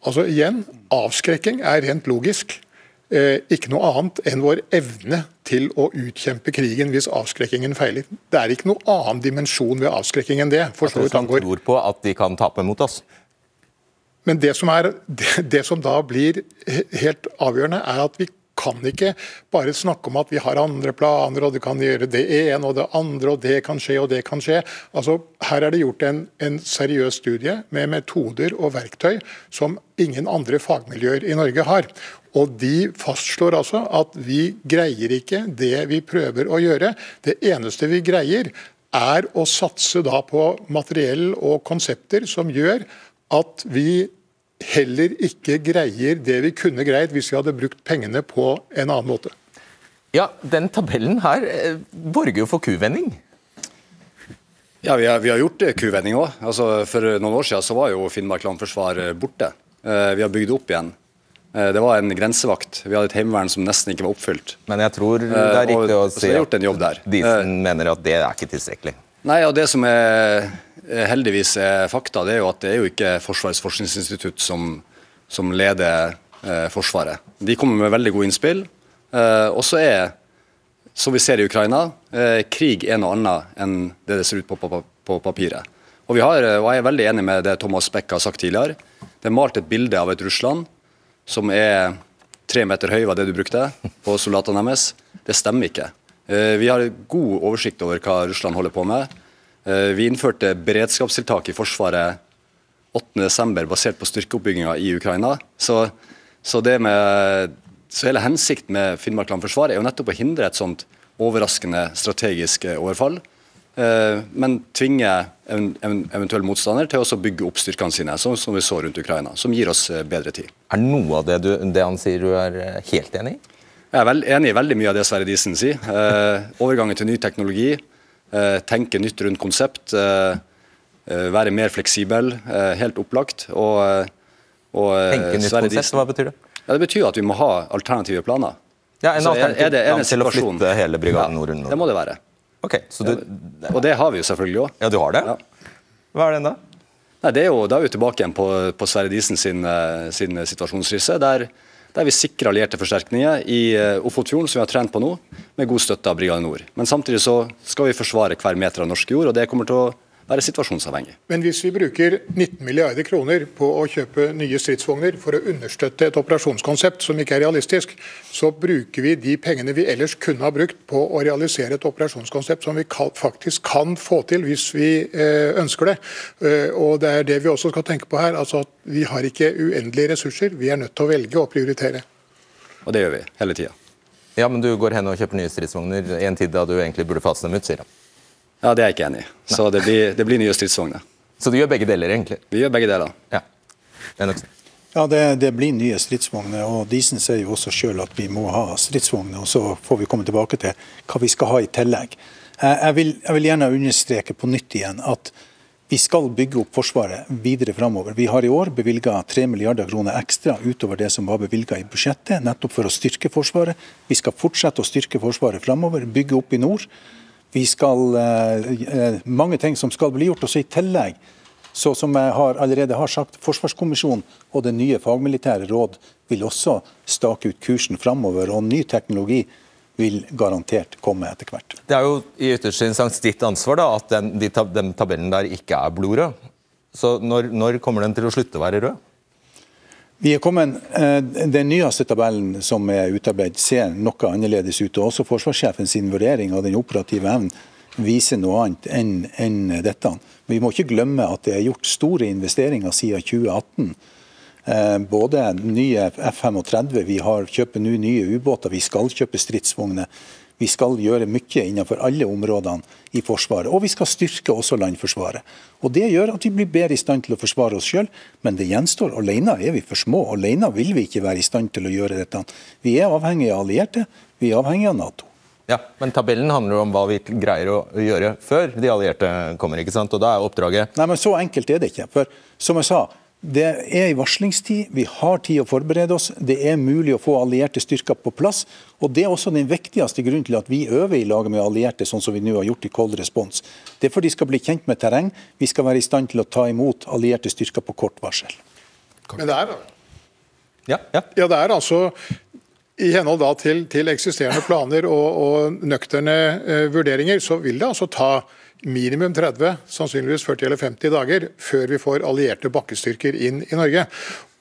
Altså igjen, Avskrekking er rent logisk. Eh, ikke noe annet enn vår evne til å utkjempe krigen hvis avskrekkingen feiler. Det er ikke noe annen dimensjon ved avskrekking enn det. At Russland tror på at de kan tape mot oss? Men det som, er, det som da blir helt avgjørende, er at vi kan ikke bare snakke om at vi har andre planer, og det kan gjøre det ene og det andre, og det kan skje og det kan skje. Altså, her er det gjort en, en seriøs studie med metoder og verktøy som ingen andre fagmiljøer i Norge har. Og De fastslår altså at vi greier ikke det vi prøver å gjøre. Det eneste vi greier, er å satse da på materiell og konsepter som gjør at vi heller ikke greier det vi kunne greid hvis vi hadde brukt pengene på en annen måte. Ja, Den tabellen her eh, borger jo for kuvending. Ja, vi har, vi har gjort kuvending òg. Altså, for noen år siden så var jo Finnmark landforsvar eh, borte. Eh, vi har bygd opp igjen. Det var en grensevakt. Vi hadde et heimevern som nesten ikke var oppfylt. Men jeg tror det er riktig å si at Disen mener at det er ikke tilstrekkelig. Nei, og Det som er Eh, heldigvis er fakta, det er jo at det er jo ikke Forsvarets forskningsinstitutt som, som leder eh, Forsvaret. De kommer med veldig gode innspill. Eh, og så er, som vi ser i Ukraina, eh, krig er noe annet enn det det ser ut på, på, på papiret. Og, vi har, og Jeg er veldig enig med det Thomas Beck har sagt tidligere. Det er malt et bilde av et Russland som er tre meter høy, var det du brukte, på soldatene deres. Det stemmer ikke. Eh, vi har god oversikt over hva Russland holder på med. Eh, vi innførte beredskapstiltak i Forsvaret 8.12. basert på styrkeoppbygginga i Ukraina. Så, så, med, så, hele hensikten med Finnmark landforsvar er jo nettopp å hindre et sånt overraskende strategisk overfall. Eh, men tvinge en, en eventuell motstander til å bygge opp styrkene sine, som, som, vi så rundt Ukraina. Som gir oss bedre tid. Er noe av det, du, det han sier du er helt enig i? Jeg er enig i veldig mye av det Sverre Disen sier. Eh, overgangen til ny teknologi Eh, tenke nytt rundt konsept. Eh, eh, være mer fleksibel. Helt opplagt. Og, og, tenke nytt konsept, hva betyr det? Ja, det betyr at vi må ha alternative planer. Ja, En alternativ plan til å flytte hele brigaden ja, nordover? Det må det være. Okay, du, og det har vi jo selvfølgelig òg. Ja, du har det? Ja. Hva er den da? Nei, det er jo, Da er vi tilbake igjen på, på Sverre Disen sin, sin situasjonskrise. der der vi sikrer allierte forsterkninger i eh, Ofotfjorden, som vi har trent på nå, med god støtte av Brigade Nord. Men samtidig så skal vi forsvare hver meter av norsk jord, og det kommer til å være situasjonsavhengig. Men hvis vi bruker 19 milliarder kroner på å kjøpe nye stridsvogner for å understøtte et operasjonskonsept som ikke er realistisk, så bruker vi de pengene vi ellers kunne ha brukt på å realisere et operasjonskonsept som vi faktisk kan få til hvis vi eh, ønsker det. Eh, og Det er det vi også skal tenke på her. altså at Vi har ikke uendelige ressurser, vi er nødt til å velge å prioritere. Og det gjør vi hele tida. Ja, men du går hen og kjøper nye stridsvogner i en tid da du egentlig burde fase dem ut, sier han. Ja, Det er jeg ikke enig i. Så det blir, det blir nye stridsvogner. Så du gjør begge deler, egentlig? Vi gjør begge deler. Ja, ja det, det, blir nye stridsvogner. og Disen sier jo også selv at vi må ha stridsvogner. og Så får vi komme tilbake til hva vi skal ha i tillegg. Jeg vil, jeg vil gjerne understreke på nytt igjen at vi skal bygge opp Forsvaret videre framover. Vi har i år bevilga 3 milliarder kroner ekstra utover det som var bevilga i budsjettet, nettopp for å styrke Forsvaret. Vi skal fortsette å styrke Forsvaret framover, bygge opp i nord. Vi skal, eh, eh, mange ting som skal bli gjort. også I tillegg, så som jeg har, allerede har sagt, Forsvarskommisjonen og det nye fagmilitære råd vil også stake ut kursen framover. Og ny teknologi vil garantert komme etter hvert. Det er jo i ytterste instans ditt ansvar da, at den, de, den tabellen der ikke er blodrød. Så når, når, kommer den til å slutte å være rød? Vi er kommet, eh, Den nyeste tabellen som er utarbeidet ser noe annerledes ut. og Også forsvarssjefen sin vurdering av den operative evnen viser noe annet enn, enn dette. Vi må ikke glemme at det er gjort store investeringer siden 2018 Eh, både nye F-35, vi har kjøper nå nye ubåter, vi skal kjøpe stridsvogner. Vi skal gjøre mye innenfor alle områdene i Forsvaret. Og vi skal styrke også landforsvaret. Og Det gjør at vi blir bedre i stand til å forsvare oss sjøl, men det gjenstår. Alene er vi for små. Alene vil vi ikke være i stand til å gjøre dette. Vi er avhengige av allierte, vi er avhengige av Nato. Ja, Men tabellen handler om hva vi greier å gjøre før de allierte kommer. ikke sant? Og da er oppdraget Nei, men Så enkelt er det ikke. For som jeg sa, det er i varslingstid, vi har tid å forberede oss. Det er mulig å få allierte styrker på plass. og Det er også den viktigste grunnen til at vi øver i lag med allierte, sånn som vi nå har gjort i Cold Response. Det er for de skal bli kjent med terreng. Vi skal være i stand til å ta imot allierte styrker på kort varsel. Men det er, ja, ja. Ja, det er altså i henhold til, til, eksisterende planer og, og nøkterne eh, vurderinger, så vil det altså ta minimum 30, sannsynligvis 40 eller 50 dager før vi får allierte bakkestyrker inn i Norge.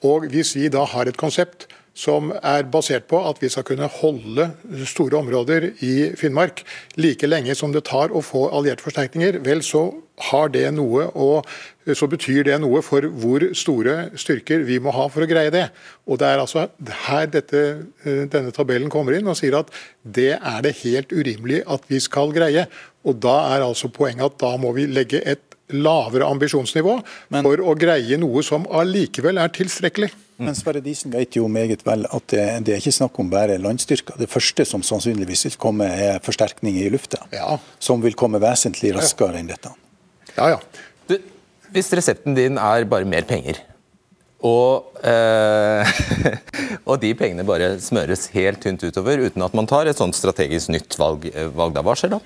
Og Hvis vi da har et konsept som er basert på at vi skal kunne holde store områder i Finnmark like lenge som det tar å få allierte forsterkninger, vel så har det noe og så betyr det noe for hvor store styrker vi må ha for å greie det. Og Det er altså her dette, denne tabellen kommer inn og sier at det er det helt urimelig at vi skal greie. Og Da er altså poenget at da må vi legge et lavere ambisjonsnivå Men, for å greie noe som allikevel er tilstrekkelig. Men Sverre Disen vet jo meget vel at det, det, er ikke snakk om bare landstyrker. Det første som sannsynligvis vil komme, er forsterkning i lufta. Ja. Som vil komme vesentlig raskere enn dette. Ja, ja. Du, hvis resepten din er bare mer penger, og, eh, og, de pengene bare smøres helt tynt utover uten at man tar et sånt strategisk nytt valg, valg da, hva skjer da?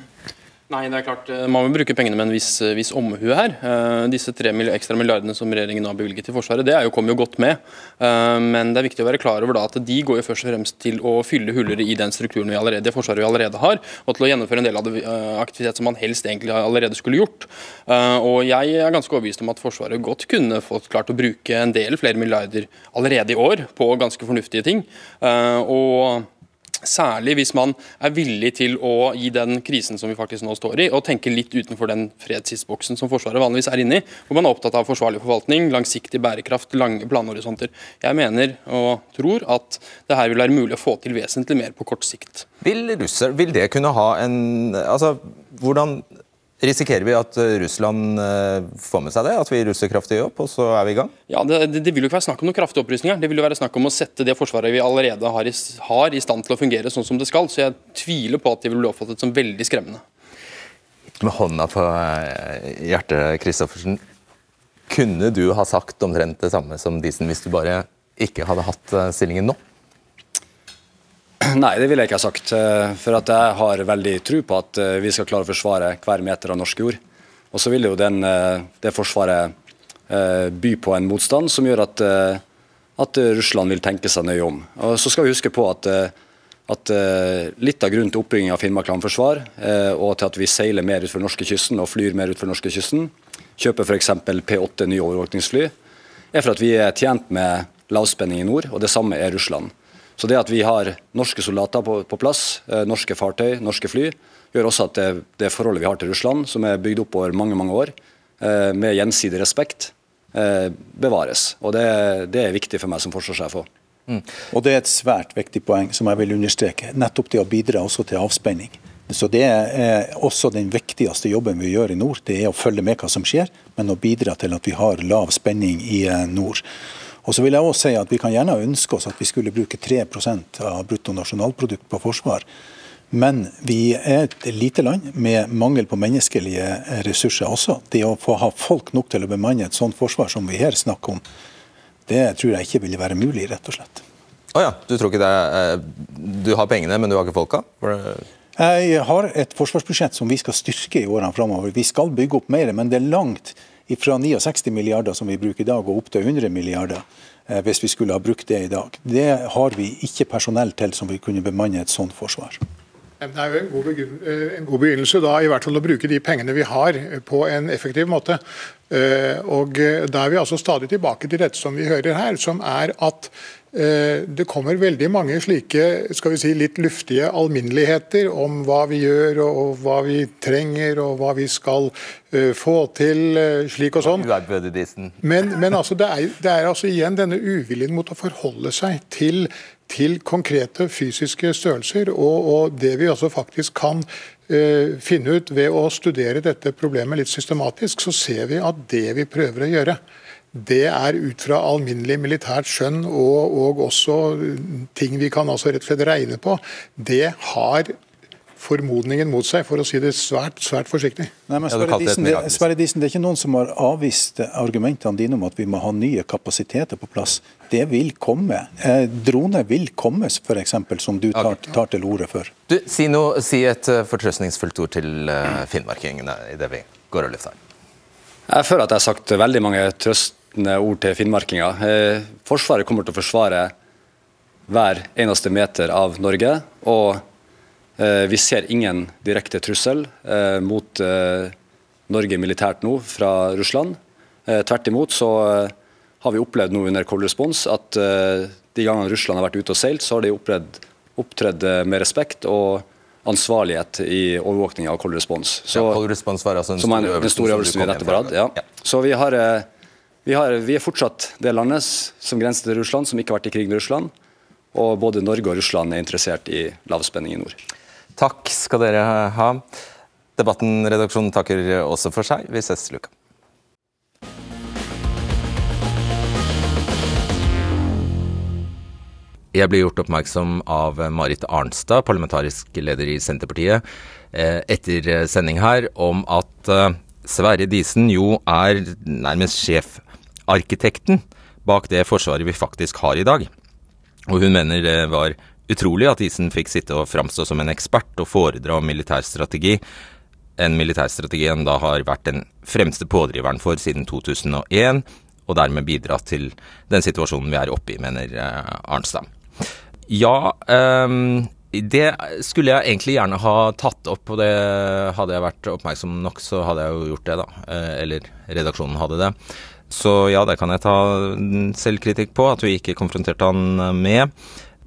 Nei, det er klart, eh, Man må bruke pengene med en viss, eh, viss omhu her. Uh, disse tre ekstra milliardene som regjeringen har bevilget til Forsvaret, det er jo, kommer jo godt med. Uh, men det er viktig å være klar over da at de går jo først og fremst til å fylle huller i den strukturen vi allerede, det Forsvaret vi allerede har, og til å gjennomføre en del av det, uh, aktivitet som man helst egentlig allerede skulle gjort. og Jeg er ganske overbevist om at Forsvaret godt kunne fått klart å bruke en del flere milliarder allerede i år på ganske fornuftige ting. og Særlig hvis man er villig til å gi den krisen som vi faktisk nå står i, og tenke litt utenfor den fredstidsboksen som Forsvaret vanligvis er inne i, hvor man er opptatt av forsvarlig forvaltning, langsiktig bærekraft, lange planhorisonter. Jeg mener og tror at det her vil være mulig å få til vesentlig mer på kort sikt. Vil, russer, vil det kunne ha en altså, Hvordan Risikerer vi at eh, Russland eh, får med seg det, at vi russer kraftig opp, og så er vi i gang? Ja, det, det, vil jo ikke være snakk om noen kraftige opprustninger. Det vil jo være snakk om å sette det forsvaret vi allerede har i, har i, stand til å fungere sånn som det skal. Så jeg tviler på at det vil bli oppfattet som veldig skremmende. Med hånda på eh, hjertet, Christoffersen. Kunne du ha sagt omtrent det samme som Disen hvis du bare ikke hadde hatt stillingen nå? Nei, det vil jeg ikke ha sagt. Eh, for at jeg har veldig tro på at eh, vi skal klare å forsvare hver meter av norsk jord. Og så vil jo den, eh, det forsvaret by på en motstand som gjør at, at, Russland vil tenke seg nøye om. Og Så skal vi huske på at, at litt av grunnen til oppbygging av Finnmark landforsvar, og til at vi seiler mer utfor norskekysten og flyr mer utfor norskekysten, kjøper f.eks. P8 nye overvåkningsfly, er for at vi er tjent med lavspenning i nord, og det samme er Russland. Så det at vi har norske soldater på, på plass, eh, norske fartøy, norske fly, gjør også at det, det, forholdet vi har til Russland, som er bygd opp over mange mange år, eh, med gjensidig respekt, eh, bevares. Og det, det, er viktig for meg som forsvarssjef òg. Mm. Og det er et svært viktig poeng som jeg vil understreke. Nettopp det å bidra også til avspenning. Så Det er også den viktigste jobben vi gjør i nord. Det er å følge med hva som skjer, men å bidra til at vi har lav spenning i nord. Og så vil jeg også si at Vi kan gjerne ønske oss at vi skulle bruke 3% av bruttonasjonalprodukt på forsvar. Men vi er et lite land med mangel på menneskelige ressurser også. Det å få ha folk nok til å bemanne et sånt forsvar som vi her snakker om, det tror jeg ikke ville være mulig, rett og slett. Å oh ja, du tror ikke det er, Du har pengene, men du har ikke folka? Jeg har et forsvarsbudsjett som vi skal styrke i årene framover. Vi skal bygge opp mer, men det er langt fra 69 milliarder som vi bruker i dag, og opp til 100 milliarder eh, hvis vi skulle ha brukt det i dag. Det har vi ikke personell til som vil kunne bemanne et sånt forsvar. Det er jo en god, eh, en god, begynnelse da, i hvert fall å bruke de pengene vi har på en effektiv måte. Og Da er vi altså stadig tilbake til dette som vi hører her, som er at Eh, det kommer veldig mange slike skal vi si, litt luftige alminneligheter om hva vi gjør og hva vi trenger og hva vi skal uh, få til, uh, slik og sånn. Men, men altså, det, er, det, er, altså igjen denne uviljen mot å forholde seg til, til konkrete fysiske størrelser. Og, og, det vi altså faktisk kan uh, finne ut ved å studere dette problemet litt systematisk, så ser vi at det vi prøver å gjøre, det er ut fra alminnelig militært skjønn og, og, også ting vi kan altså rett og slett regne på. Det har formodningen mot seg, for å si det svært svært forsiktig. Nei, men Sverre Disen, det, Sverre Disen, det er ikke noen som har avvist argumentene dine om at vi må ha nye kapasiteter på plass. Det vil komme. Eh, droner vil komme, f.eks., som du tar, tar til orde for. Du, si, noe, si et uh, fortrøstningsfullt ord til uh, finnmarkingene idet vi går og lufter. Jeg føler at jeg har sagt veldig mange trøst ord til finnmarkinger. Eh, Forsvaret kommer til å forsvare hver eneste meter av Norge. Og eh, vi ser ingen direkte trussel eh, mot Norge militært nå fra Russland. Tvert imot så har vi opplevd nå under Cold Response at de gangene Russland har vært ute og seilt, så har de opplevd, opptredd med respekt og ansvarlighet i overvåkninga av Cold Response. Så, ja, Cold Response var altså en stor øvelse? Den store øvelsen vi nettopp hadde. Ja. ja. Så vi har vi, har, vi, er fortsatt det landet som grenser til Russland, som ikke har vært i krig med Russland. Og både Norge og Russland er interessert i lavspenning i nord. Takk skal dere ha. Debatten-redaksjonen takker også for seg. Vi ses til uka. Jeg ble gjort oppmerksom av Marit Arnstad, parlamentarisk leder i Senterpartiet, eh, etter sending her, om at eh, Sverre Disen jo er nærmest sjefarkitekten bak det forsvaret vi faktisk har i dag. Og hun mener det var utrolig at Disen fikk sitte og framstå som en ekspert og foredra om militærstrategi, en militærstrategi han da har vært den fremste pådriveren for siden 2001, og dermed bidratt til den situasjonen vi er oppe i, mener eh, Arnstad. Ja, um, det skulle jeg egentlig gjerne ha tatt opp, og det hadde jeg vært oppmerksom nok, så hadde jeg jo gjort det, da. Eh, eller redaksjonen hadde det. Så ja, det kan jeg ta selvkritikk på, at vi ikke konfronterte han med.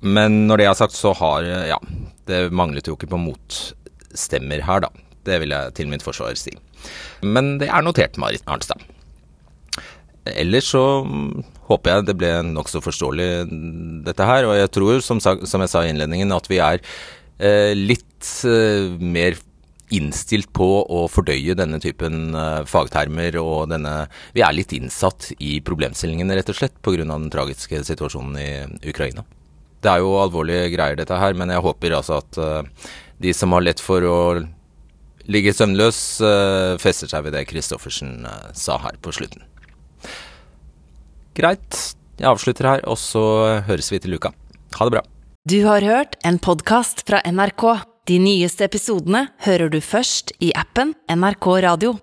Men når det er sagt, så har Ja, det manglet jo ikke på motstemmer her, da. Det vil jeg til mitt forsvar si. Men det er notert, Marit Arnstad. Ellers så håper jeg det ble nokså forståelig, dette her. Og jeg tror, som, som jeg sa i innledningen, at vi er eh, litt eh, mer innstilt på å fordøye denne typen eh, fagtermer og denne Vi er litt innsatt i problemstillingene, rett og slett, pga. den tragiske situasjonen i Ukraina. Det er jo alvorlige greier, dette her, men jeg håper altså at uh, de som har lett for å ligge søvnløs, uh, fester seg ved det Christoffersen sa her på slutten. Greit, jeg avslutter her, og så høres vi til uka. Ha det bra. Du har hørt en podkast fra NRK. De nyeste episodene hører du først i appen NRK Radio.